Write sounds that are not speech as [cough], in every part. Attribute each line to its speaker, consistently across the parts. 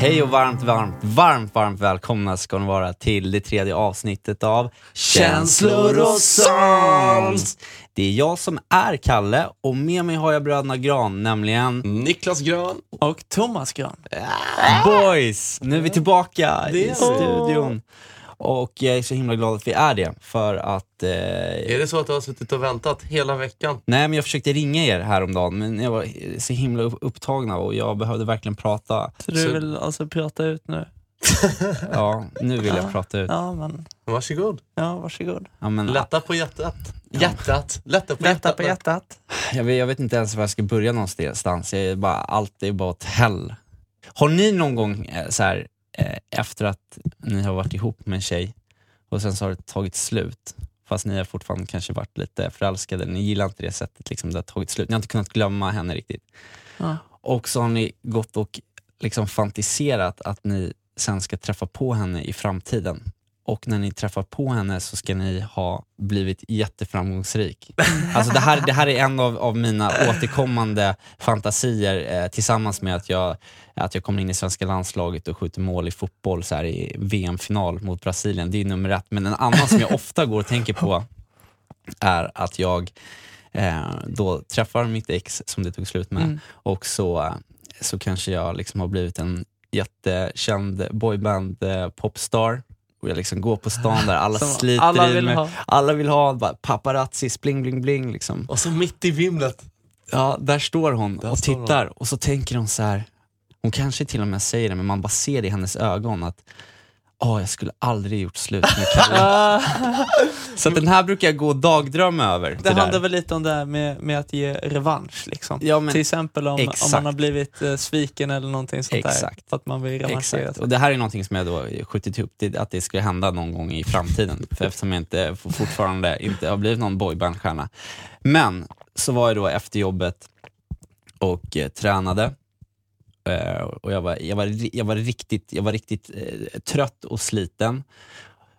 Speaker 1: Hej och varmt, varmt, varmt, varmt välkomna ska ni vara till det tredje avsnittet av Känslor och sånt. Det är jag som är Kalle och med mig har jag bröderna Gran, nämligen
Speaker 2: Niklas Grön.
Speaker 3: Och Thomas Gran.
Speaker 1: Boys. Nu är vi tillbaka i studion. Och jag är så himla glad att vi är det, för att... Eh,
Speaker 2: Är det så att du har suttit och väntat hela veckan?
Speaker 1: Nej, men jag försökte ringa er häromdagen, men jag var så himla upp- upptagna och jag behövde verkligen prata.
Speaker 3: Så du
Speaker 2: Så-
Speaker 3: vill alltså prata ut nu? [laughs]
Speaker 1: Ja, nu vill jag prata ut.
Speaker 3: Ja, men
Speaker 2: Varsågod.
Speaker 3: ja, varsågod.
Speaker 1: Ja, men,
Speaker 2: Lätta på hjärtat. Hjärtat. Lätta på
Speaker 3: Lätta
Speaker 2: hjärtat.
Speaker 3: på hjärtat.
Speaker 1: Jag vet, jag vet inte ens var jag ska börja någonstans. Jag är bara, allt är bara åt hell. Har ni någon gång eh, så här, efter att ni har varit ihop med en tjej och sen så har det tagit slut, fast ni har fortfarande kanske varit lite förälskade, ni gillar inte det sättet liksom, det har tagit slut, ni har inte kunnat glömma henne riktigt.
Speaker 3: Ja.
Speaker 1: Och så har ni gått och liksom fantiserat att ni sen ska träffa på henne i framtiden. Och när ni träffar på henne så ska ni ha blivit jätteframgångsrik. [laughs] Alltså det, här, det här är en av, av mina återkommande fantasier eh, tillsammans med att jag, att jag kommer in i svenska landslaget och skjuter mål i fotboll så här, i VM-final mot Brasilien. Det är nummer ett. Men en annan som jag ofta går och tänker på är att jag eh, då träffar mitt ex som det tog slut med
Speaker 3: Mm.
Speaker 1: och så, så kanske jag liksom har blivit en jättekänd boyband eh, popstar och jag liksom går på stan där alla
Speaker 3: Som
Speaker 1: sliter
Speaker 3: alla
Speaker 1: i
Speaker 3: vill
Speaker 1: mig.
Speaker 3: ha.
Speaker 1: Alla vill ha bara paparazzi, bling bling bling liksom.
Speaker 2: Och så mitt i vimlet.
Speaker 1: Ja, där står hon
Speaker 2: Där
Speaker 1: och
Speaker 2: står hon.
Speaker 1: tittar och så tänker hon så här. hon kanske till och med säger det men man bara ser det i hennes ögon att Åh, jag skulle aldrig gjort slut med Kalle. så den här brukar jag gå och dagdrömma över.
Speaker 3: Det
Speaker 1: där.
Speaker 3: handlar väl lite om det här med, med att ge revansch. Liksom.
Speaker 1: Ja, men-
Speaker 3: Till exempel om, om man har blivit eh, sviken eller någonting sånt där.
Speaker 1: Exakt.
Speaker 3: För att man vill revanschera.
Speaker 1: Exakt. Och det här är någonting som jag då skjutit upp, det, att det skulle hända någon gång i framtiden. [laughs] För eftersom jag inte, fortfarande inte har blivit någon boybandstjärna. Men så var jag då efter jobbet och eh, tränade. Eh, och jag var, jag, var, jag var riktigt, jag var riktigt eh, trött och sliten.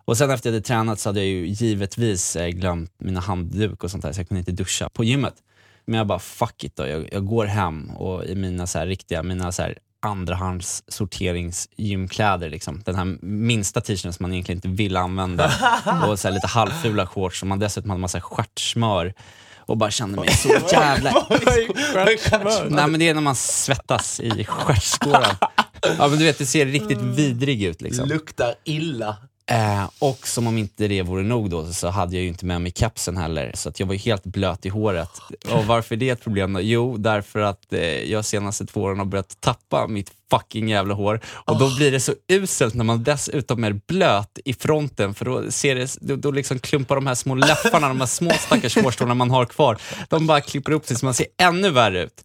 Speaker 1: Och sen efter jag hade tränat så hade jag ju givetvis eh, glömt mina handduk och sånt där så jag kunde inte duscha på gymmet. Men jag bara fuck it då, jag, jag går hem och i mina så riktiga, mina så här andrahands sorteringsgymkläder liksom. Den här minsta t-shirten som man egentligen inte vill använda [laughs] och så lite halvfula shorts som man dessutom hade massa stjärtsmör och bara kände mig [laughs] så jävla... Nej men det är när man svettas i stjärtskåran. Ja men du vet, det ser riktigt vidrig ut liksom.
Speaker 2: Luktar illa.
Speaker 1: Eh, och som om inte det vore nog då så hade jag ju inte med mig kapsen heller, så att jag var ju helt blöt i håret. Och varför är det ett problem då? Jo, därför att eh, jag senaste två åren har börjat tappa mitt fucking jävla hår. Och då blir det så uselt när man dessutom är blöt i fronten, för då, ser det, då, då liksom klumpar de här små läpparna, de här små [laughs] stackars hårstråna man har kvar, de bara klipper upp sig så man ser ännu värre ut.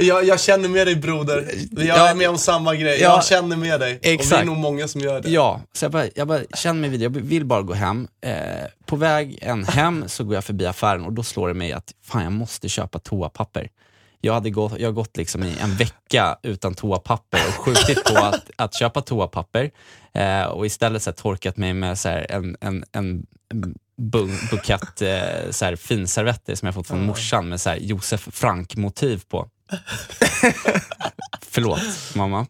Speaker 2: Jag, jag känner med dig broder. Jag
Speaker 1: Ja.
Speaker 2: är med om samma grej.
Speaker 1: Ja.
Speaker 2: Jag känner med dig. Och det är
Speaker 1: Exakt.
Speaker 2: nog många som gör det.
Speaker 1: Ja, så jag bara, jag bara känner mig vid jag vill bara gå hem. Eh, på väg en hem så går jag förbi affären och då slår det mig att fan jag måste köpa toapapper. Jag, hade gått, jag har gått liksom i en vecka utan toapapper och skjutit på att, [laughs] att köpa toapapper eh, och istället så här, torkat mig med så här, en, en, en en bu- bukett eh, så här, finservetter som jag fått från morsan med så här, Josef Frank-motiv på. [laughs] Förlåt mamma.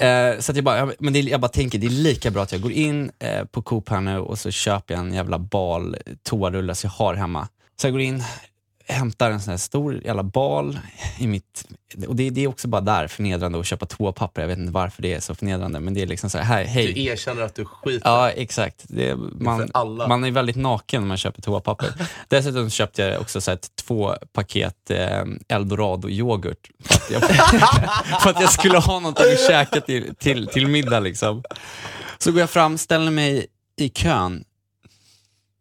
Speaker 1: Eh, så jag bara, jag, men det, jag bara tänker, det är lika bra att jag går in eh, på Coop här nu och så köper jag en jävla bal toarulle som jag har hemma. Så jag går in, hämtar en sån här stor jävla bal i mitt... Och det, det är också bara där förnedrande att köpa toapapper. Jag vet inte varför det är så förnedrande, men det är liksom så här, här hej.
Speaker 2: Du erkänner att du skiter.
Speaker 1: Ja, exakt. Det, man,
Speaker 2: alla.
Speaker 1: man är väldigt naken när man köper toapapper. [laughs] Dessutom köpte jag också så här, två paket eh, eldorado-yoghurt för, att jag- [laughs] för att jag skulle ha någonting att käka till, till, till middag. Liksom. Så går jag fram, ställer mig i kön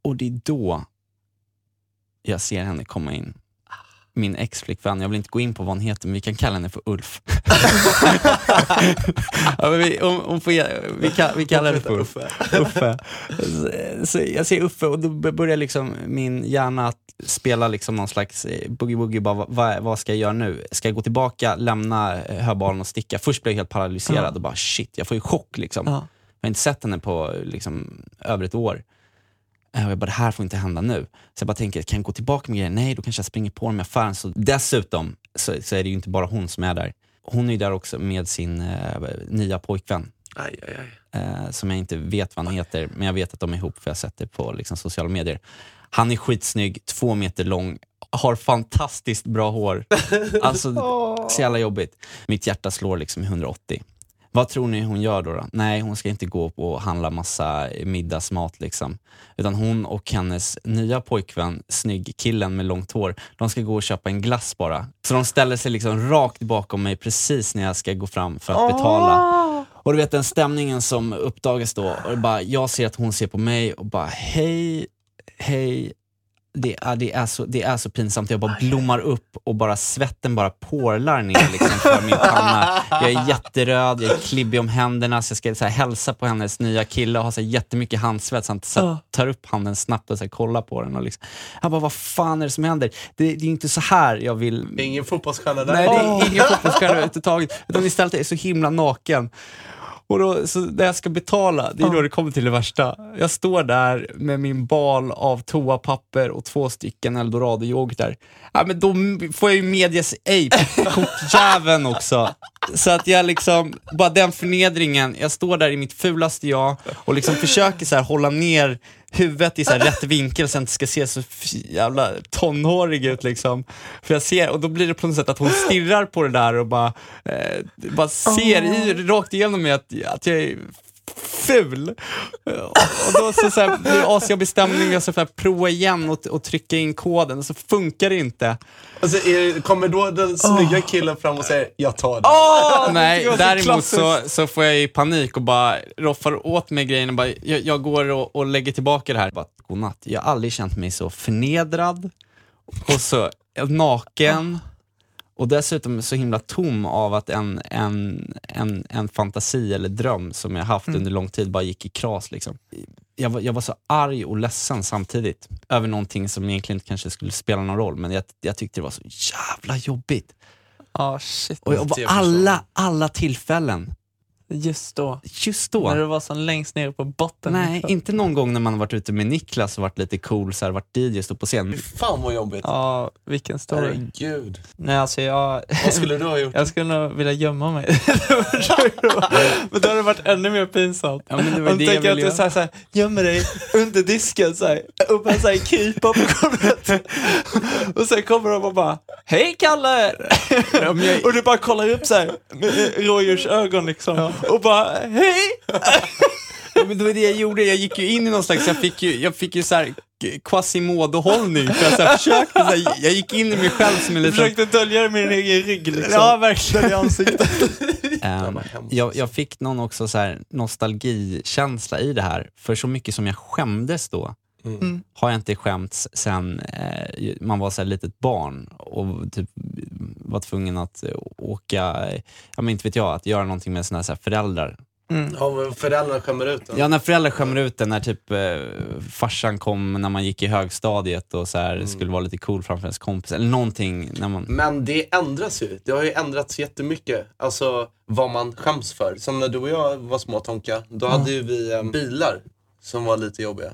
Speaker 1: och det är då jag ser henne komma in. min ex-flickvän, jag vill inte gå in på vad hon heter, men vi kan kalla henne för Ulf. [laughs] ja, vi, om, om får, vi, kan, vi kallar henne för Uffe. Uffe. Så, så jag säger Uffe och då börjar liksom min hjärna att spela liksom någon slags eh, boogie-woogie, bara, vad, vad ska jag göra nu? Ska jag gå tillbaka, lämna eh, höbalen och sticka? Först blev jag helt paralyserad och bara shit, jag får ju chock liksom.
Speaker 3: Ja.
Speaker 1: Jag har inte sett henne på liksom, över ett år. Eh, Och jag bara, det här får inte hända nu. Så jag bara tänker, kan jag gå tillbaka med grejer? Nej, då kanske jag springer på dem i affären. Så dessutom så, så är det ju inte bara hon som är där. Hon är ju där också med sin eh, nya pojkvän.
Speaker 2: Aj, aj, aj.
Speaker 1: Eh, som jag inte vet vad han heter, men jag vet att de är ihop för jag har sett det på liksom, sociala medier. Han är skitsnygg, två meter lång, har fantastiskt bra hår. [laughs] Alltså, så jävla jobbigt. Mitt hjärta slår liksom i 180. Vad tror ni hon gör då? då? Nej, hon ska inte gå och handla massa middagsmat liksom. Utan hon och hennes nya pojkvän, snygg killen med långt hår, de ska gå och köpa en glass bara. Så de ställer sig liksom rakt bakom mig precis när jag ska gå fram för att betala. Och du vet den stämningen som uppdagas då, och bara, jag ser att hon ser på mig och bara hej, hej, det är, det, är så, det är så pinsamt. Jag bara blommar upp och bara svetten bara porlar ner liksom för min panna. Jag är jätteröd, jag är klibbig om händerna så jag ska så här, hälsa på hennes nya kille och ha så här, jättemycket handsvett så han så här, tar upp handen snabbt och så här, kollar på den. Och liksom. Jag bara, vad fan är det som händer? Det, det är inte så här jag vill
Speaker 2: Det är ingen fotbollsstjärna där.
Speaker 1: Nej, det är ingen fotbollsstjärna överhuvudtaget. Utan istället är jag så himla naken. Och då, så när jag ska betala, det är då det kommer till det värsta. Jag står där med min bal av toapapper och två stycken eldorado-yoghurtar. Ja, men då får jag ju medias ej [laughs] på kortjäveln också. Så att jag liksom, bara den förnedringen, jag står där i mitt fulaste jag och liksom försöker så här hålla ner huvudet i så här rätt vinkel så jag inte ska se så jävla tonårig ut liksom. För jag ser, och då blir det på något sätt att hon stirrar på det där och bara, eh, bara ser i, rakt igenom mig att, att jag är ful. Och då så, så här, blir det asjobbig stämning, jag ska prova igen och, och trycka in koden och så funkar det inte.
Speaker 2: Alltså, är, kommer då den snygga killen fram och säger jag tar [laughs] det?
Speaker 1: Nej,
Speaker 3: det var så
Speaker 1: däremot så,
Speaker 3: klassiskt.
Speaker 1: så får jag i panik och bara roffar åt mig grejen och bara, jag, jag går och, och lägger tillbaka det här. Bara, godnatt. Jag har aldrig känt mig så förnedrad och så naken och dessutom så himla tom av att en, en, en, en fantasi eller dröm som jag haft under lång tid bara gick i kras. Liksom. Jag, var, jag var så arg och ledsen samtidigt över någonting som egentligen inte kanske skulle spela någon roll, men jag, jag tyckte det var så jävla jobbigt.
Speaker 3: Ja, shit.
Speaker 1: Och och alla, alla tillfällen,
Speaker 3: Just då.
Speaker 1: just
Speaker 3: När du
Speaker 1: då.
Speaker 3: var som längst ner på botten.
Speaker 1: Nej, inte någon gång när man har varit ute med Niklas och varit lite cool, så här, varit DJ, stått på scen.
Speaker 2: Fy fan vad jobbigt.
Speaker 3: Ja, vilken story.
Speaker 2: Herregud.
Speaker 3: Nej, alltså jag...
Speaker 2: Vad skulle du ha gjort?
Speaker 3: Jag skulle nog vilja gömma mig. [laughs] men då hade det varit ännu mer pinsamt.
Speaker 1: Ja, men det var
Speaker 3: Om
Speaker 1: det jag
Speaker 3: tänker att du så här, så här, gömmer dig under disken så här, och bara så här, krypa på golvet. och sen kommer de och bara, hej Kalle!
Speaker 1: Ja, jag-
Speaker 3: och du bara kollar upp så här med rådjursögon liksom. Och bara, hej! [laughs]
Speaker 1: Men det var det jag gjorde, jag gick ju in i någon slags, jag fick ju, jag fick ju så här Quasimodo-hållning. För jag, så här, försökte, så här, jag gick in i mig själv som en liten...
Speaker 3: försökte dölja det med din egen rygg liksom.
Speaker 1: Ja, verkligen.
Speaker 3: i ansiktet. [laughs]
Speaker 2: Hemskt.
Speaker 1: jag, jag fick någon också så här nostalgikänsla i det här, för så mycket som jag skämdes då,
Speaker 3: Mm.
Speaker 1: har jag inte skämts sen eh, man var så här litet barn och typ var tvungen att eh, åka, ja men inte vet jag, att göra någonting med sina så här föräldrar.
Speaker 2: Ja, men föräldrarna skämmer ut en.
Speaker 1: Ja, när föräldrar skämmer ut den, när typ eh, farsan kom när man gick i högstadiet och så här, skulle vara lite cool framför ens kompis, eller någonting. När man,
Speaker 2: Men det ändras ju. Det har ju ändrats jättemycket. Alltså vad man skäms för. Som när du och jag var små Tonka, då hade ju vi eh, bilar som var lite jobbiga.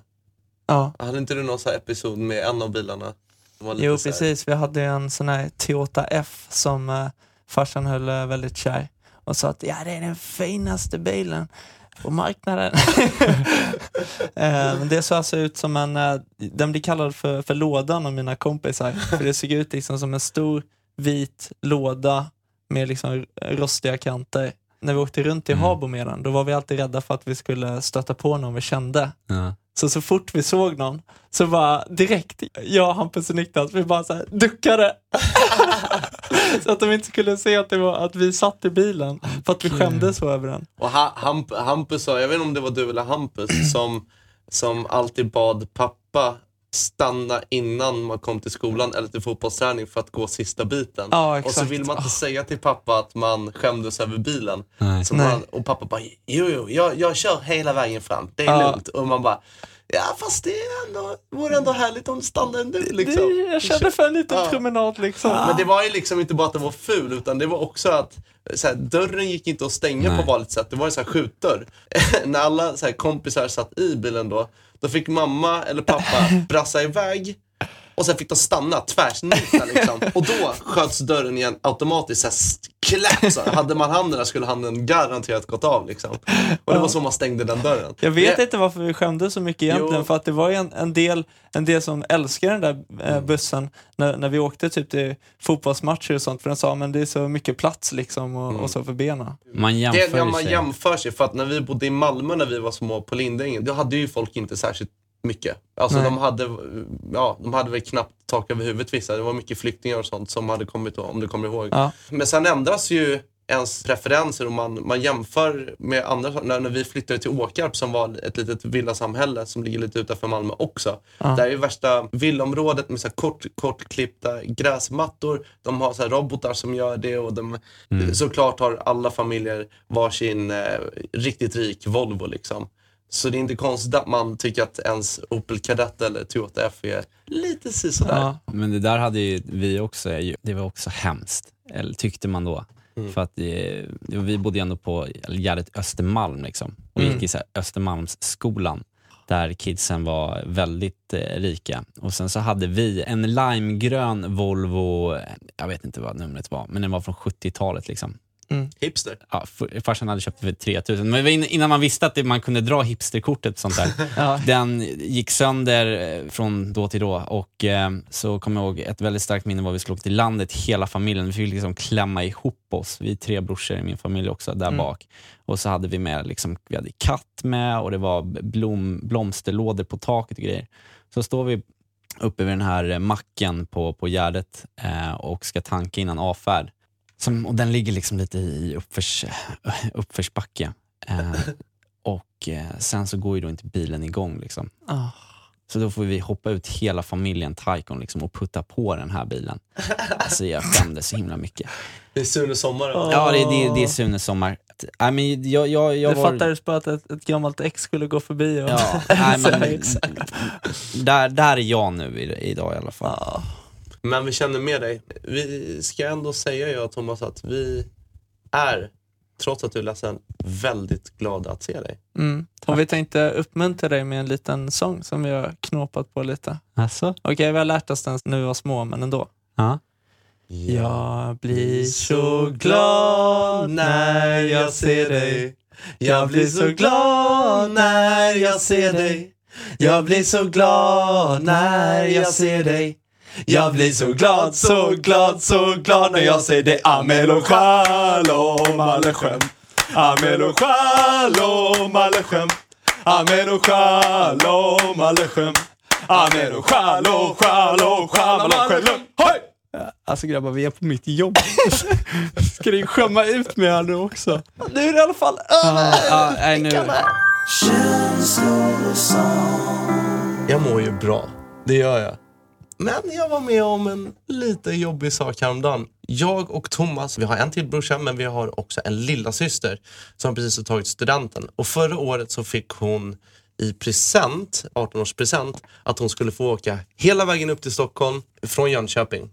Speaker 3: Ja.
Speaker 2: Hade inte du någon sån här episod med en av bilarna? som var lite
Speaker 3: Jo precis, vi hade en sån här Toyota F som uh, farsan höll eh, väldigt kär och sa att ja, det är den finaste bilen på marknaden. [laughs] Eh, men det såg alltså ut som en, uh, den blir kallad för, för lådan av mina kompisar, för det såg ut liksom som en stor vit låda med liksom rostiga kanter. När vi åkte runt i
Speaker 1: Mm.
Speaker 3: Habo med den, då var vi alltid rädda för att vi skulle stöta på någon vi kände.
Speaker 1: ja.
Speaker 3: Så så fort vi såg någon så var direkt jag, Hampus och Niklas, vi bara så här duckade. [laughs] så att de inte skulle se att, det var, att vi satt i bilen för att vi skämdes så över den.
Speaker 2: Och ha, Hamp, Hampus sa, jag vet inte om det var du eller Hampus, som, som alltid bad pappa stanna innan man kom till skolan eller till fotbollsträning för att gå sista biten.
Speaker 3: Ja,
Speaker 2: och så vill man inte säga till pappa att man skämdes över bilen.
Speaker 1: Nej.
Speaker 2: Så
Speaker 3: Nej.
Speaker 2: man, och pappa bara, jo, jo, jag, jag kör hela vägen fram. Det är
Speaker 3: Ja.
Speaker 2: lugnt. Och man bara, ja fast det är ändå, vore ändå härligt om du stannade ändå. Liksom.
Speaker 3: Det, jag kände för en liten
Speaker 2: Ja.
Speaker 3: promenad liksom.
Speaker 2: Men det var ju liksom inte bara att det var ful, utan det var också att så här, dörren gick inte att stänga
Speaker 1: Nej.
Speaker 2: på vanligt sätt. Det var en sån här skjutdörr. [laughs] När alla så här, kompisar satt i bilen då, då fick mamma eller pappa [laughs] brassa iväg och sen fick de stanna tvärsnita [laughs] liksom. Och då sköts dörren igen automatiskt. Så här, klapp, så här. Hade man handen där skulle handen garanterat gått av liksom. Och det var så man stängde den dörren.
Speaker 3: Jag vet
Speaker 2: Det-
Speaker 3: inte varför vi skämdes så mycket egentligen,
Speaker 2: Jo.
Speaker 3: för att det var ju en, en, del, en del som älskade den där
Speaker 2: Mm.
Speaker 3: eh, bussen när, när vi åkte typ till fotbollsmatcher och sånt, för den sa men det är så mycket plats liksom och,
Speaker 2: Mm.
Speaker 3: och så för benen.
Speaker 1: Man jämför
Speaker 2: Det
Speaker 1: ju
Speaker 2: man
Speaker 1: sig.
Speaker 2: jämför sig, för att när vi bodde i Malmö när vi var små på Lindängen, då hade ju folk inte särskilt mycket. Alltså
Speaker 3: Nej.
Speaker 2: de hade, ja, de hade väl knappt tak över huvudet vissa. Det var mycket flyktingar och sånt som hade kommit då, om du kommer ihåg.
Speaker 3: Ja.
Speaker 2: Men sen ändras ju ens preferenser och man, man jämför med andra när, när vi flyttade till Åkarp som var ett litet villasamhälle som ligger lite utanför Malmö också.
Speaker 3: Ja.
Speaker 2: Där är ju värsta villaområdet med så kort, kortklippta gräsmattor. De har så robotar som gör det och de, såklart har alla familjer varsin eh, riktigt rik Volvo liksom. Så det är inte konstigt att man tycker att ens Opel Kadett eller Toyota F är lite sisådär.
Speaker 3: Ja.
Speaker 1: Men det där hade ju vi också, det var också hemskt. Eller tyckte man då. För att det, det, vi bodde ändå på Gärdet Östermalm liksom. Och gick i så Östermalmsskolan. Där kidsen var väldigt eh, rika. Och sen så hade vi en limegrön Volvo, jag vet inte vad numret var, men den var från 70-talet liksom.
Speaker 2: Hipster.
Speaker 1: Ja, farsan hade köpt för 3000, men innan man visste att det, man kunde dra hipsterkortet sånt där. [laughs]
Speaker 3: Ja.
Speaker 1: Den gick sönder eh, från då till då och eh, så kommer jag ihåg ett väldigt starkt minne var vi skulle åka till landet, hela familjen. Vi fick liksom klämma ihop oss, vi är tre brorsor i min familj också där bak. Och så hade vi med, liksom, vi hade katt med och det var blom, blomsterlådor på taket och grejer. Så står vi uppe vid den här macken på, på Gärdet eh, och ska tanka innan avfärd. Som, och den ligger liksom lite i uppförs, uppförsbacke. Eh, och eh, sen så går ju då inte bilen igång. Liksom.
Speaker 3: Ah.
Speaker 1: Så då får vi hoppa ut hela familjen Taikon liksom, och putta på den här bilen. Alltså jag skämdes så himla mycket.
Speaker 2: Det är Sune Sommar.
Speaker 3: Ja.
Speaker 1: Ja, det, det, det är Sunes sommar. Nej, men jag, jag, jag
Speaker 3: det
Speaker 1: var...
Speaker 3: fattades bara att ett, ett gammalt ex skulle gå förbi och...
Speaker 1: Ja, men, [laughs]
Speaker 3: exakt.
Speaker 1: där, där är jag nu i, idag i alla fall.
Speaker 3: Ja.
Speaker 2: Men vi känner med dig. Vi ska ändå säga, jag och Thomas, att vi är, trots att du är ledsen, väldigt glada att se dig.
Speaker 3: Mm. Och vi tänkte uppmuntra dig med en liten sång som vi har knåpat på lite.
Speaker 1: Alltså?
Speaker 3: Okej, vi har lärt oss den när vi var små, men ändå.
Speaker 1: Ja.
Speaker 3: Jag blir så glad när jag ser dig. Jag blir så glad när jag ser dig. Jag blir så glad när jag ser dig. Jag blir så glad, så glad, så glad när jag ser dig. Amel och shalom Alechem. Amel och shalom Alechem. Amel och shalom Alechem. Amel och shalom, shalom, shalom Alechem. Hej! Alltså grabbar, vi är på mitt jobb. [laughs] Ska ni skämma ut mig här nu också? Nu är det i alla fall över.
Speaker 1: Ja, nej, nu.
Speaker 2: Jag mår ju bra. Det gör jag. Men jag var med om en lite jobbig sak häromdagen. Jag och Thomas, vi har en till brorsa men vi har också en lilla syster som precis har tagit studenten. Och förra året så fick hon i present, 18-årspresent, att hon skulle få åka hela vägen upp till Stockholm från Jönköping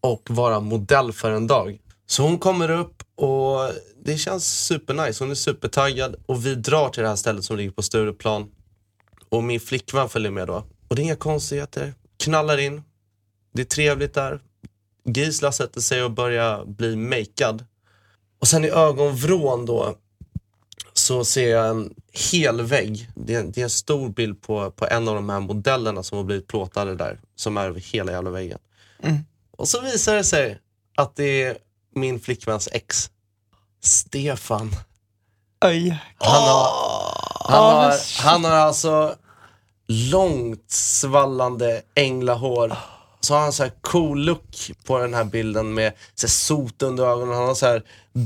Speaker 2: och vara modell för en dag. Så hon kommer upp och det känns supernice. Hon är supertaggad och vi drar till det här stället som ligger på Stureplan. Och min flickvän följer med då. Och det är inga konstigheter. Knallar in. Det är trevligt där. Gisla sätter sig och börjar bli makead. Och sen i ögonvrån då så ser jag en hel vägg. Det är, det är en stor bild på, på en av de här modellerna som har blivit plåtade där. Som är över hela jävla väggen. Och så visar det sig att det är min flickväns ex. Stefan.
Speaker 3: Oj.
Speaker 2: Han har, han har, han har alltså långt svallande änglahår. Så har han så här cool look på den här bilden med så här sot under ögonen. Han har så här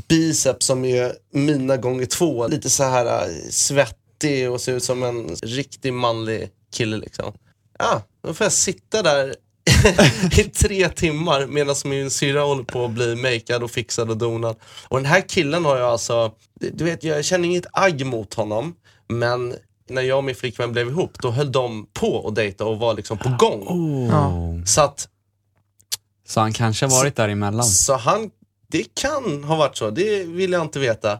Speaker 2: biceps som är mina gånger två. Lite så här äh, svettig och ser ut som en riktig manlig kille liksom. Ja, då får jag sitta där [laughs] i tre timmar medan min syrra håller på att bli makead och fixad och donad. Och den här killen har jag alltså, du vet jag känner inget agg mot honom, men när jag och min flickvän blev ihop, då höll de på att dejta och var liksom på gång.
Speaker 1: Oh.
Speaker 2: Så att,
Speaker 1: Så han kanske har varit däremellan.
Speaker 2: så han, det kan ha varit så, det vill jag inte veta.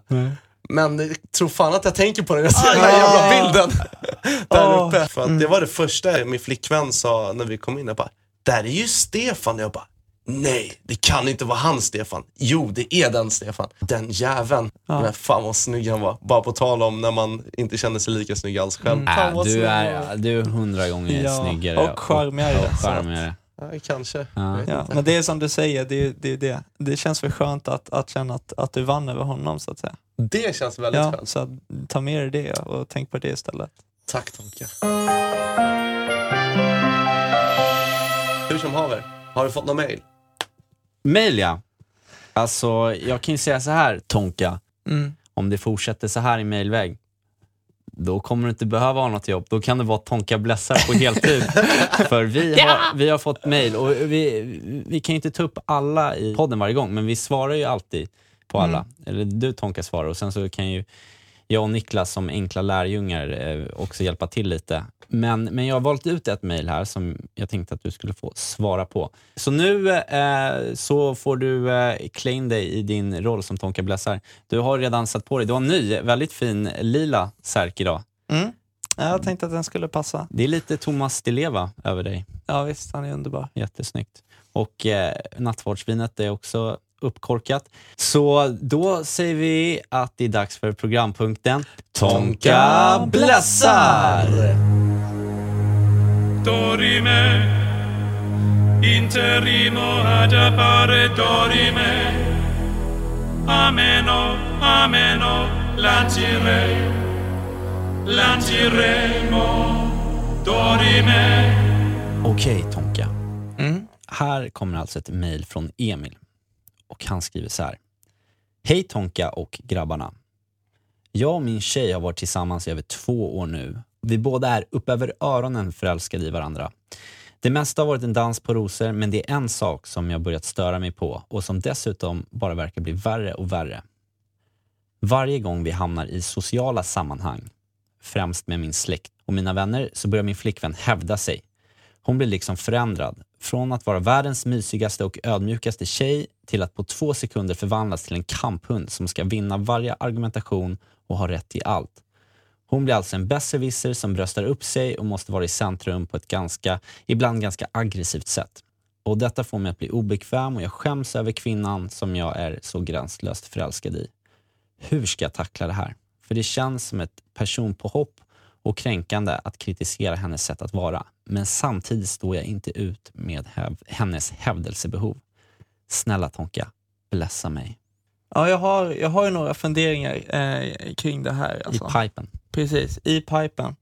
Speaker 2: Men jag tror fan att jag tänker på det när jag ser den här jävla bilden [laughs] där
Speaker 3: Ah.
Speaker 2: uppe. För
Speaker 3: Mm.
Speaker 2: att det var det första min flickvän sa när vi kom in. Jag bara, där är ju Stefan. Jag bara, nej det kan inte vara han Stefan. Jo det är den Stefan. Den jäveln. Men fan vad snygg han var. Bara på tal om när man inte känner sig lika snygg alls själv. Fan,
Speaker 1: Äh, du är, du är hundra gånger
Speaker 3: Ja,
Speaker 1: snyggare.
Speaker 3: och charmigare,
Speaker 1: Och,
Speaker 3: att-
Speaker 1: charmigare.
Speaker 2: Ja, kanske.
Speaker 1: Ja.
Speaker 3: Ja, men det är som du säger, det, är- det, är det. det känns väl skönt att, att känna att, att du vann över honom så att säga.
Speaker 2: Det känns väldigt
Speaker 3: Ja,
Speaker 2: skönt.
Speaker 3: så att, ta med dig det och tänk på det istället.
Speaker 2: Tack Tonka. Hur som haver, har du fått någon mail?
Speaker 1: Mail ja. Alltså, jag kan ju säga så här Tonka.
Speaker 3: Mm.
Speaker 1: Om det fortsätter så här i mailväg, då kommer du inte behöva ha något jobb. Då kan du vara Tonka Blessar på heltid. [laughs] För vi har, vi har fått mail och vi, vi kan ju inte ta upp alla i podden varje gång, men vi svarar ju alltid på alla. Eller du Tonka svarar och sen så kan ju jag och Niklas som enkla lärjungar eh, också hjälpa till lite. Men, men jag har valt ut ett mail här som jag tänkte att du skulle få svara på. Så nu eh, så får du eh, in dig i din roll som Tonka Blessar. Du har redan satt på dig, du har en ny, väldigt fin lila särk idag.
Speaker 3: Mm. Ja, Jag tänkte att den skulle passa.
Speaker 1: Det är lite Thomas Di Leva över dig.
Speaker 3: Ja visst, han är underbar.
Speaker 1: Jättesnyggt. Och eh, nattvardsvinet är också uppkorkat. Så då säger vi att det är dags för programpunkten Tonka Blessar!
Speaker 4: dorime interimo ad appare dorime ameno ameno lancire lanciremo dorime
Speaker 1: Okej Tonka,
Speaker 3: Mm.
Speaker 1: här kommer alltså ett mejl från Emil. Och han skriver så här. Hej Tonka och grabbarna. Jag och min tjej har varit tillsammans i över två år nu. Vi båda är upp över öronen förälskade i varandra. Det mesta har varit en dans på rosor, men det är en sak som jag börjat störa mig på och som dessutom bara verkar bli värre och värre. Varje gång vi hamnar i sociala sammanhang, främst med min släkt och mina vänner, så börjar min flickvän hävda sig. Hon blir liksom förändrad. Från att vara världens mysigaste och ödmjukaste tjej till att på två sekunder förvandlas till en kamphund som ska vinna varje argumentation och ha rätt i allt. Hon blir alltså en besserwisser som bröstar upp sig och måste vara i centrum på ett ganska, ibland ganska aggressivt sätt. Och detta får mig att bli obekväm och jag skäms över kvinnan som jag är så gränslöst förälskad i. Hur ska jag tackla det här? För det känns som ett personpåhopp och kränkande att kritisera hennes sätt att vara. Men samtidigt står jag inte ut med häv- hennes hävdelsebehov. Snälla Tonka, blessa mig.
Speaker 3: Ja, jag har, jag har ju några funderingar eh, kring det här. Alltså.
Speaker 1: I pipen.
Speaker 3: Precis, i pipen.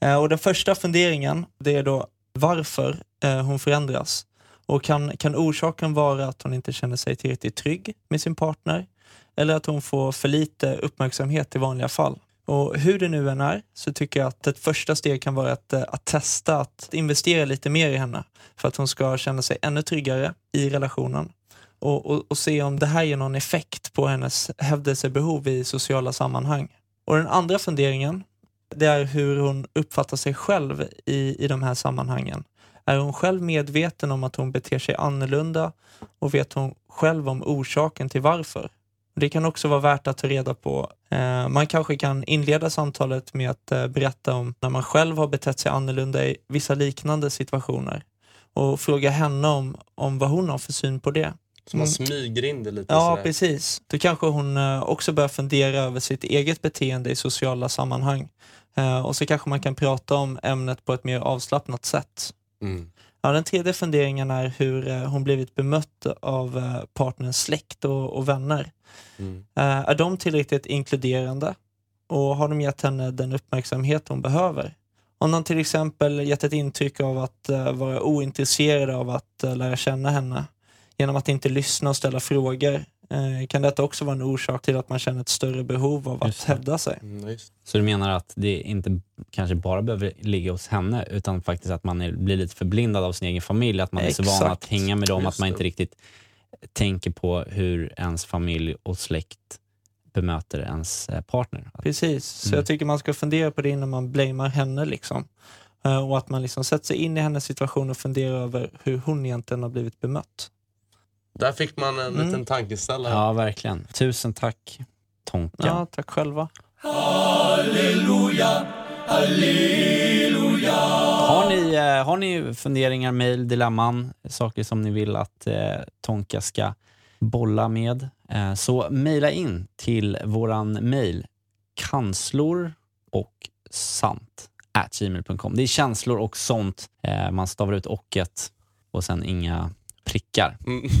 Speaker 3: Eh, och den första funderingen, det är då varför eh, hon förändras. Och kan, kan orsaken vara att hon inte känner sig tillräckligt trygg med sin partner? Eller att hon får för lite uppmärksamhet i vanliga fall? Och hur det nu än är så tycker jag att ett första steg kan vara att, eh, att testa att investera lite mer i henne för att hon ska känna sig ännu tryggare i relationen och, och, och se om det här ger någon effekt på hennes hävdelsebehov i sociala sammanhang. Och den andra funderingen, det är hur hon uppfattar sig själv i, i de här sammanhangen. Är hon själv medveten om att hon beter sig annorlunda och vet hon själv om orsaken till varför? Det kan också vara värt att ta reda på. Eh, man kanske kan inleda samtalet med att eh, berätta om när man själv har betett sig annorlunda i vissa liknande situationer och fråga henne om, om vad hon har för syn på det.
Speaker 2: Så man smyger in det lite
Speaker 3: Ja,
Speaker 2: sådär.
Speaker 3: precis. Då kanske hon eh, också börjar fundera över sitt eget beteende i sociala sammanhang. Och så kanske man kan prata om ämnet på ett mer avslappnat sätt.
Speaker 2: Mm.
Speaker 3: Ja, den tredje funderingen är hur eh, hon blivit bemött av eh, partnerns släkt och, och vänner.
Speaker 2: Mm.
Speaker 3: Eh, är de tillräckligt inkluderande? Och har de gett henne den uppmärksamhet hon behöver? Om de till exempel gett ett intryck av att vara ointresserade av att lära känna henne genom att inte lyssna och ställa frågor kan detta också vara en orsak till att man känner ett större behov av att hävda sig.
Speaker 2: Mm, just.
Speaker 1: Så du menar att det inte kanske bara behöver ligga hos henne utan faktiskt att man är, blir lite förblindad av sin egen familj, att man är så van
Speaker 3: Exakt.
Speaker 1: att hänga med dem
Speaker 2: Just
Speaker 1: att man inte riktigt tänker på hur ens familj och släkt bemöter ens eh, partner.
Speaker 3: Precis, så
Speaker 1: Mm.
Speaker 3: jag tycker man ska fundera på det innan man blamear henne. Liksom. Eh, och att man liksom sätter sig in i hennes situation och funderar över hur hon egentligen har blivit bemött.
Speaker 2: Där fick man en
Speaker 3: Mm.
Speaker 2: liten tankeställare.
Speaker 1: Ja, verkligen. Tusen tack Tonka.
Speaker 3: Ja, tack själva.
Speaker 1: Har, ni, eh, har ni funderingar, mejl, dilemman, saker som ni vill att eh, Tonka ska bolla med, eh, så mejla in till våran mejl kanslor och sant at gmail.com. Det är känslor och sånt. Eh, man stavar ut ocket och sen inga prickar.
Speaker 2: Mm. [laughs]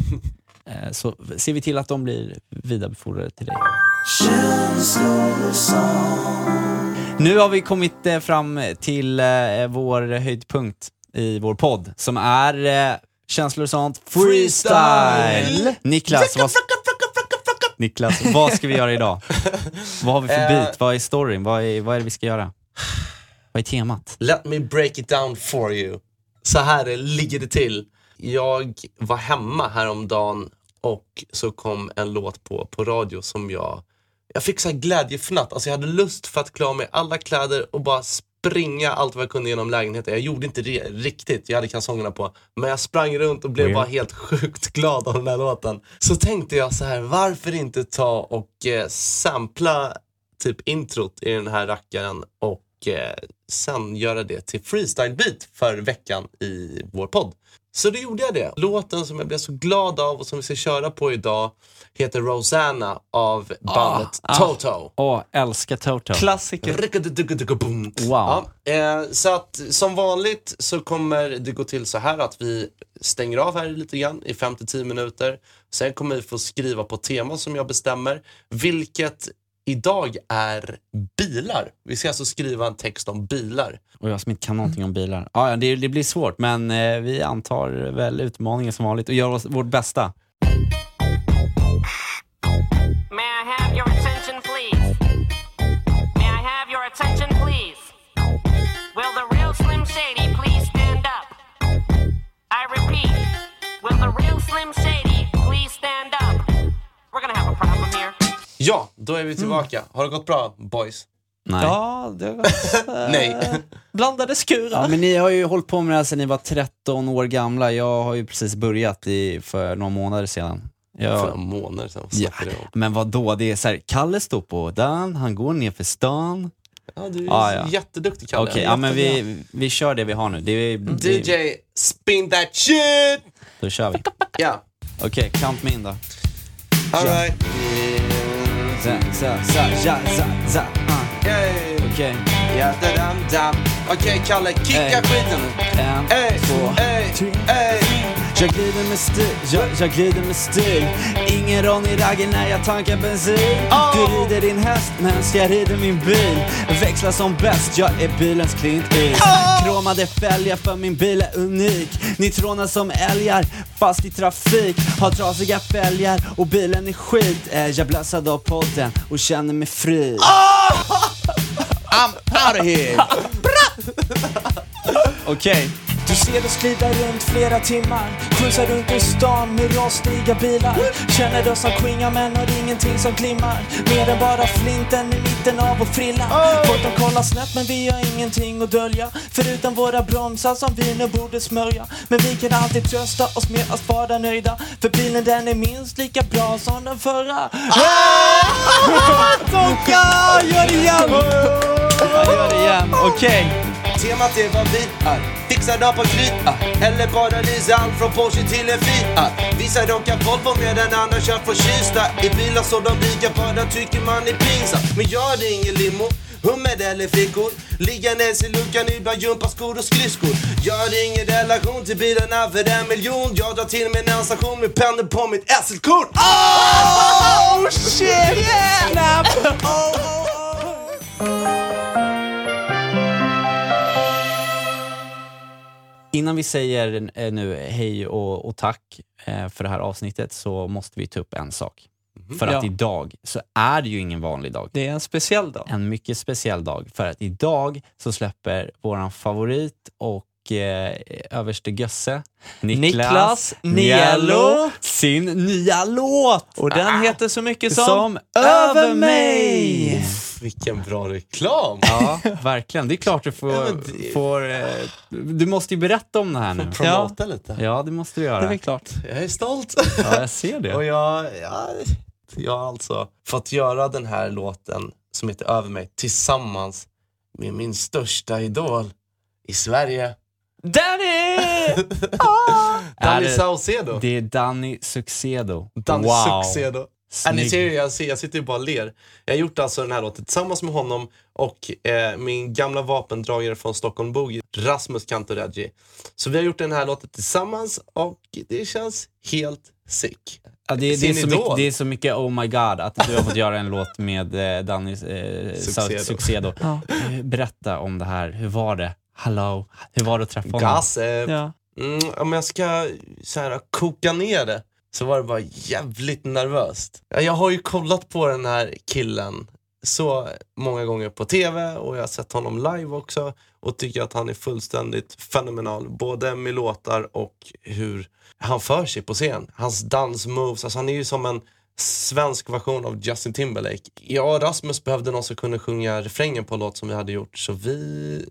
Speaker 1: Eh, så ser vi till att de blir vidarebefordrade till dig. Nu har vi kommit eh, fram till eh, vår höjdpunkt i vår podd som är känslor och sånt freestyle. Niklas, vad, Niklas, vad ska vi göra idag? [laughs] vad har vi för bit? Vad är storyn? Vad är, vad är det vi ska göra? Vad är temat?
Speaker 2: Let me break it down for you. Så här ligger det till. Jag var hemma häromdagen och så kom en låt på, på radio som jag... Jag fick så här glädjefnatt. Alltså jag hade lust för att klä av mig alla kläder och bara springa allt vad jag kunde genom lägenheten. Jag gjorde inte det riktigt, jag hade kalsongerna på. Men jag sprang runt och blev
Speaker 1: Weird.
Speaker 2: bara helt sjukt glad av den här låten. Så tänkte jag så här, varför inte ta och eh, sampla typ introt i den här rackaren och eh, sen göra det till freestyle beat för veckan i vår podd. Så då gjorde jag det. Låten som jag blev så glad av och som vi ska köra på idag heter Rosanna av bandet
Speaker 1: ah.
Speaker 2: Toto.
Speaker 1: Åh, älskar Toto.
Speaker 3: Klassiker.
Speaker 1: Wow.
Speaker 2: Ja, eh, så att som vanligt så kommer det gå till så här att vi stänger av här lite grann i 5-10 minuter. Sen kommer vi få skriva på tema som jag bestämmer, vilket idag är bilar. Vi ska alltså skriva en text om bilar.
Speaker 1: Och jag som inte kan någonting om bilar. Ja, ja, det, det blir svårt, men eh, vi antar väl utmaningen som vanligt och gör oss, vårt bästa.
Speaker 2: Ja, då är vi tillbaka. Har det gått bra boys?
Speaker 1: Nej.
Speaker 3: Ja, det var eh, [laughs]
Speaker 2: Nej. [laughs]
Speaker 3: blandade skurar.
Speaker 1: Ja, men ni har ju hållit på med det här sedan ni var 13 år gamla. Jag har ju precis börjat i, för några månader sedan.
Speaker 2: För
Speaker 1: Jag,
Speaker 2: några månader sedan. Vad
Speaker 1: ja,
Speaker 2: snackar du om?
Speaker 1: men vad då? Det är så här, Kalle står på dan, han går ner för stan.
Speaker 2: Ja, du är
Speaker 1: Ja, ja.
Speaker 2: jätteduktig Kalle.
Speaker 1: Okej, ja, men vi, vi kör det vi har nu. Det, det,
Speaker 2: DJ, spin that shit!
Speaker 1: Då kör vi.
Speaker 2: Ja,
Speaker 1: Okej, count me in då.
Speaker 2: alright.
Speaker 1: Za, za, za, ja, za, za, ah. Okej,
Speaker 2: Ja, da. Okej Kalle, kicka skiten
Speaker 1: en, två. Jag glider med stil, jag, jag glider med stil. Ingen Ronny Ragge när jag tankar bensin. Du rider din häst medan jag rider min bil. Växlar som bäst, jag är bilens Clint Eastwood Kromade fälgar för min bil är unik. Nitroner som älgar, fast i trafik. Har trasiga fälgar och bilen är skit. Jag blössad av podden och känner mig fri. I'm out of here! [laughs] Okej,
Speaker 3: Du ser oss glida runt flera timmar Skjutsar runt i stan med rostiga bilar. Känner oss som quingar men har ingenting som glimmar. Mer än bara flinten i mitten av vår frilla. Folk de kollar snett men vi har ingenting att dölja. Förutom våra bromsar som vi nu borde smörja. Men vi kan alltid trösta oss med att vara nöjda. För bilen den är minst lika bra som den förra. [laughs]
Speaker 1: Tonka! Gör det igen! Gör det igen, okej.
Speaker 2: Temat är vad vi är. Fixar krita. Eller bara leasa allt från Porsche till en Fiat. Vissa rockar Volvo medan andra kör för Kista. I bilar så de rika bara tycker man är pinsamt. Men jag är ingen limo. Hummer eller fickor Liggandes i luckan ibland gympaskor och skridskor Jag har ingen relation till bilarna för en miljon Jag drar till med en station med pennor på mitt SL-kort
Speaker 1: Oh shit! Yeah! Snap! Innan vi säger eh, nu hej och, och tack eh, för det här avsnittet så måste vi ta upp en sak. För att
Speaker 3: Ja.
Speaker 1: idag så är det ju ingen vanlig dag.
Speaker 3: Det är en speciell dag.
Speaker 1: En mycket speciell dag. För att idag så släpper våran favorit och eh, överste gösse Niklas,
Speaker 3: Niklas Nielo.
Speaker 1: sin nya låt.
Speaker 3: Och den heter så mycket som,
Speaker 1: Som
Speaker 3: Över mig.
Speaker 2: Vilken bra reklam!
Speaker 1: Ja, verkligen. Det är klart du får...
Speaker 2: Ja, det-
Speaker 1: får eh, du måste ju berätta om det här nu.
Speaker 2: Promota lite.
Speaker 1: Ja, det måste du
Speaker 3: Det är
Speaker 1: göra.
Speaker 3: klart.
Speaker 2: Jag är stolt.
Speaker 1: Ja, jag ser
Speaker 2: Och
Speaker 1: det.
Speaker 2: jag, ja, jag har alltså fått göra den här låten som heter Över mig tillsammans med min största idol i Sverige. [laughs]
Speaker 3: Danny!
Speaker 1: Är
Speaker 2: Danny
Speaker 1: det-
Speaker 2: Saucedo.
Speaker 1: Det är Danny Succedo.
Speaker 2: Danny
Speaker 1: wow.
Speaker 2: Succedo. Ja, ni
Speaker 1: Snygg.
Speaker 2: ser ju, jag, ser, jag sitter ju bara och ler. Jag har gjort alltså den här låten tillsammans med honom och eh, min gamla vapendragare från Stockholm Boogie, Rasmus Kantoreggi. Så vi har gjort den här låten tillsammans och det känns helt sick.
Speaker 1: Ja, det, det, är så mycket, det är så mycket oh my god att du har fått göra en låt med eh, Danny eh,
Speaker 2: Succedo.
Speaker 1: Succedo.
Speaker 3: Ja.
Speaker 1: Eh, Berätta om det här. Hur var det? Hallå? Hur var det att träffa honom?
Speaker 2: Gossip.
Speaker 3: Ja.
Speaker 2: Mm, om jag ska så här, koka ner det så var det bara jävligt nervöst. Ja, Jag har ju kollat på den här killen så många gånger på TV och jag har sett honom live också och tycker att han är fullständigt fenomenal. Både med låtar och hur han för sig på scen. Hans dansmoves, alltså han är ju som en svensk version av Justin Timberlake. Jag och Rasmus behövde någon som kunde sjunga refrängen på en låt som vi hade gjort så vi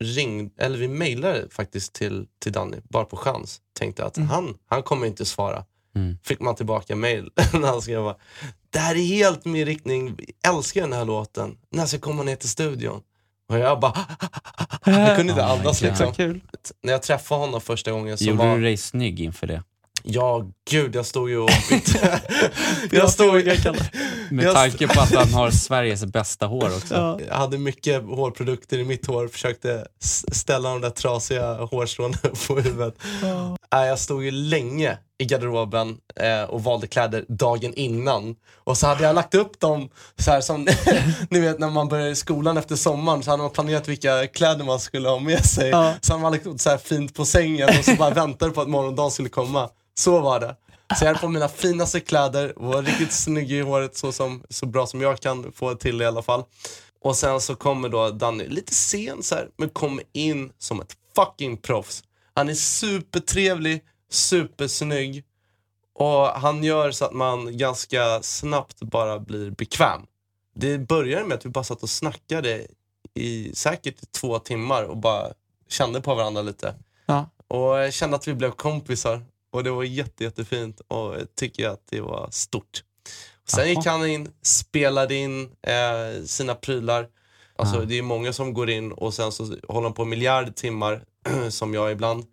Speaker 2: ringde, eller vi mejlade faktiskt till, till Danny, bara på chans. Tänkte att han, han kommer inte svara.
Speaker 1: Mm.
Speaker 2: Fick man tillbaka mejl [laughs] när han skrev bara, det här är helt min riktning, älskar den här låten, när ska jag komma ner till studion? Och jag bara, [laughs] jag kunde inte
Speaker 1: Oh
Speaker 2: andas liksom. När jag träffade honom första gången så
Speaker 1: Gjorde
Speaker 2: var,
Speaker 1: du dig snygg inför det?
Speaker 2: Ja gud jag stod ju och [laughs] bytte. jag stod
Speaker 1: Med
Speaker 2: Jag-
Speaker 1: tanke på att han har Sveriges bästa hår också.
Speaker 3: Ja.
Speaker 2: Jag hade mycket hårprodukter i mitt hår, försökte ställa de där trasiga hårstråna [laughs] på huvudet. Nej, Jag stod ju länge i garderoben eh, och valde kläder dagen innan. Och så hade jag lagt upp dem så här som, [laughs] ni vet när man börjar i skolan efter sommaren så hade man planerat vilka kläder man skulle ha med sig.
Speaker 3: Ja.
Speaker 2: Så hade man lagt upp så här fint på sängen och så bara [laughs] väntade på att morgondagen skulle komma. Så var det. Så jag hade på mina finaste kläder och var riktigt snygg i håret så, som, så bra som jag kan få till det i alla fall. Och sen så kommer då Danny, lite sen så här, men kommer in som ett fucking proffs. Han är supertrevlig, supersnygg och han gör så att man ganska snabbt bara blir bekväm. Det började med att vi bara satt och snackade i säkert två timmar och bara kände på varandra lite.
Speaker 3: Ja.
Speaker 2: Och jag kände att vi blev kompisar och det var jätte, jättefint och jag tycker att det var stort. Och sen
Speaker 1: Jaha.
Speaker 2: gick han in, spelade in eh, sina prylar. Alltså
Speaker 1: Ja.
Speaker 2: det är många som går in och sen så håller de på miljard timmar [clears throat] som jag ibland.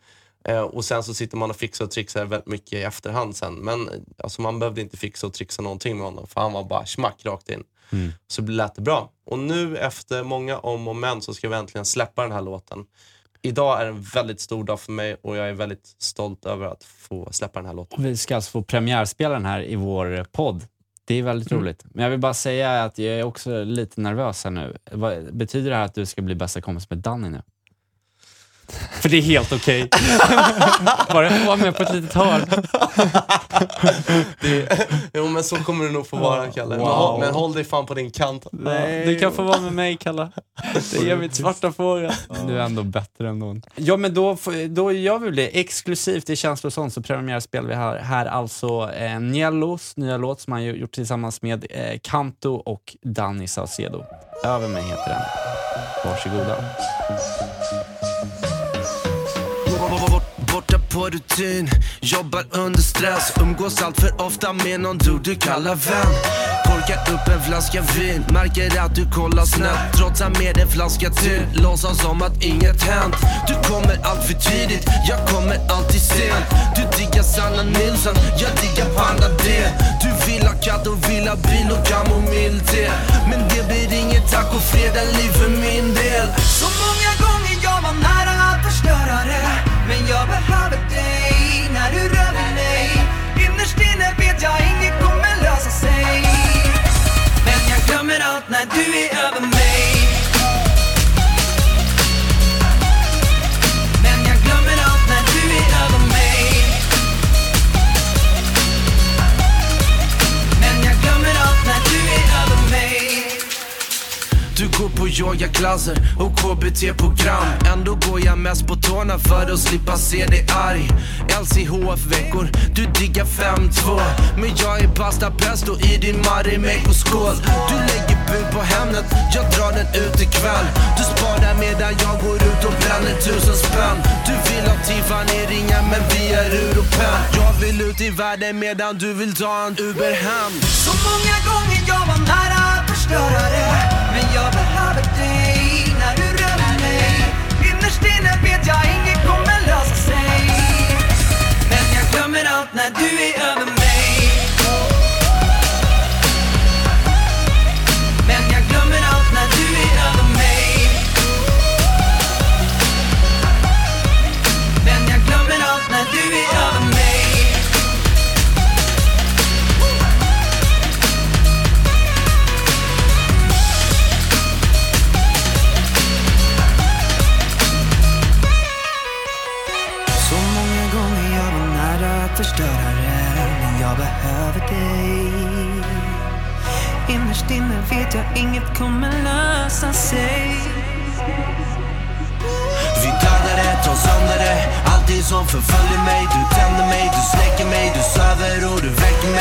Speaker 2: Eh, och sen så sitter man och fixar och trixar väldigt mycket i efterhand sen. Men alltså, man behövde inte fixa och trixa någonting med honom för han var bara smack rakt in.
Speaker 1: Mm.
Speaker 2: Så det lät det bra. Och nu efter många om och men så ska vi äntligen släppa den här låten. Idag är en väldigt stor dag för mig och jag är väldigt stolt över att få släppa den här låten.
Speaker 1: Vi ska alltså få premiärspela den här i vår podd. Det är väldigt roligt. Men jag vill bara säga att jag är också lite nervös här nu. Vad, betyder det här att du ska bli bästa kompis med Danny nu? För det är helt okej. [laughs] bara jag får vara med på ett litet hörn.
Speaker 2: Det, jo men så kommer det nog få vara Kalle. Men,
Speaker 1: Wow.
Speaker 2: håll, men håll dig fan på din kant.
Speaker 3: Nej. Du kan få vara med mig, Kalle. Det är mitt svarta fågel.
Speaker 1: Du är ändå bättre än någon. Ja, men då, då gör vi det. Exklusivt i Känslosång så premiärspelar vi här, här alltså eh, Niellos nya låt som han gjort tillsammans med eh, Kanto och Danny Saucedo. Över mig heter den. Varsågoda.
Speaker 5: På rutin, jobbar under stress Umgås allt för ofta med någon du du kallar vän. Korkar upp en flaska vin, märker att du kollar snett. Trotsar med en flaska till, låtsas som att inget hänt. Du kommer allt för tidigt, jag kommer alltid sent. Du diggar Sanna Nilsson, jag diggar Panda D Du vill ha katt och vill ha bil och kamomillte Men det blir inget taco fredag liv för min del.
Speaker 6: Så många gånger jag var nära att förstöra det. Men jag behöver när du rör vid mig Innerst inne vet jag inget kommer lösa sig. Men jag glömmer allt när du är över mig
Speaker 5: yogaklasser och KBT-program Ändå går jag mest på tårna för att slippa se dig arg. LCHF-veckor, du diggar 5-2 Men jag är pasta pesto i din Marimekko-skål Du lägger bud på Hemnet, jag drar den ut ikväll. Du sparar medan jag går ut och bränner tusen spänn. Du vill ha Tiffany-ringar men vi är ur Jag vill ut i världen medan du vill ta en Uber hem.
Speaker 6: Så många gånger jag var nära att förstöra det Men jag när du är över mig. Inne vet jag inget kommer lösa sig.
Speaker 5: Vi dödar det, tar sönder det. Allting som förföljer mig. Du tänder mig, du släcker mig. Du söver och du väcker mig.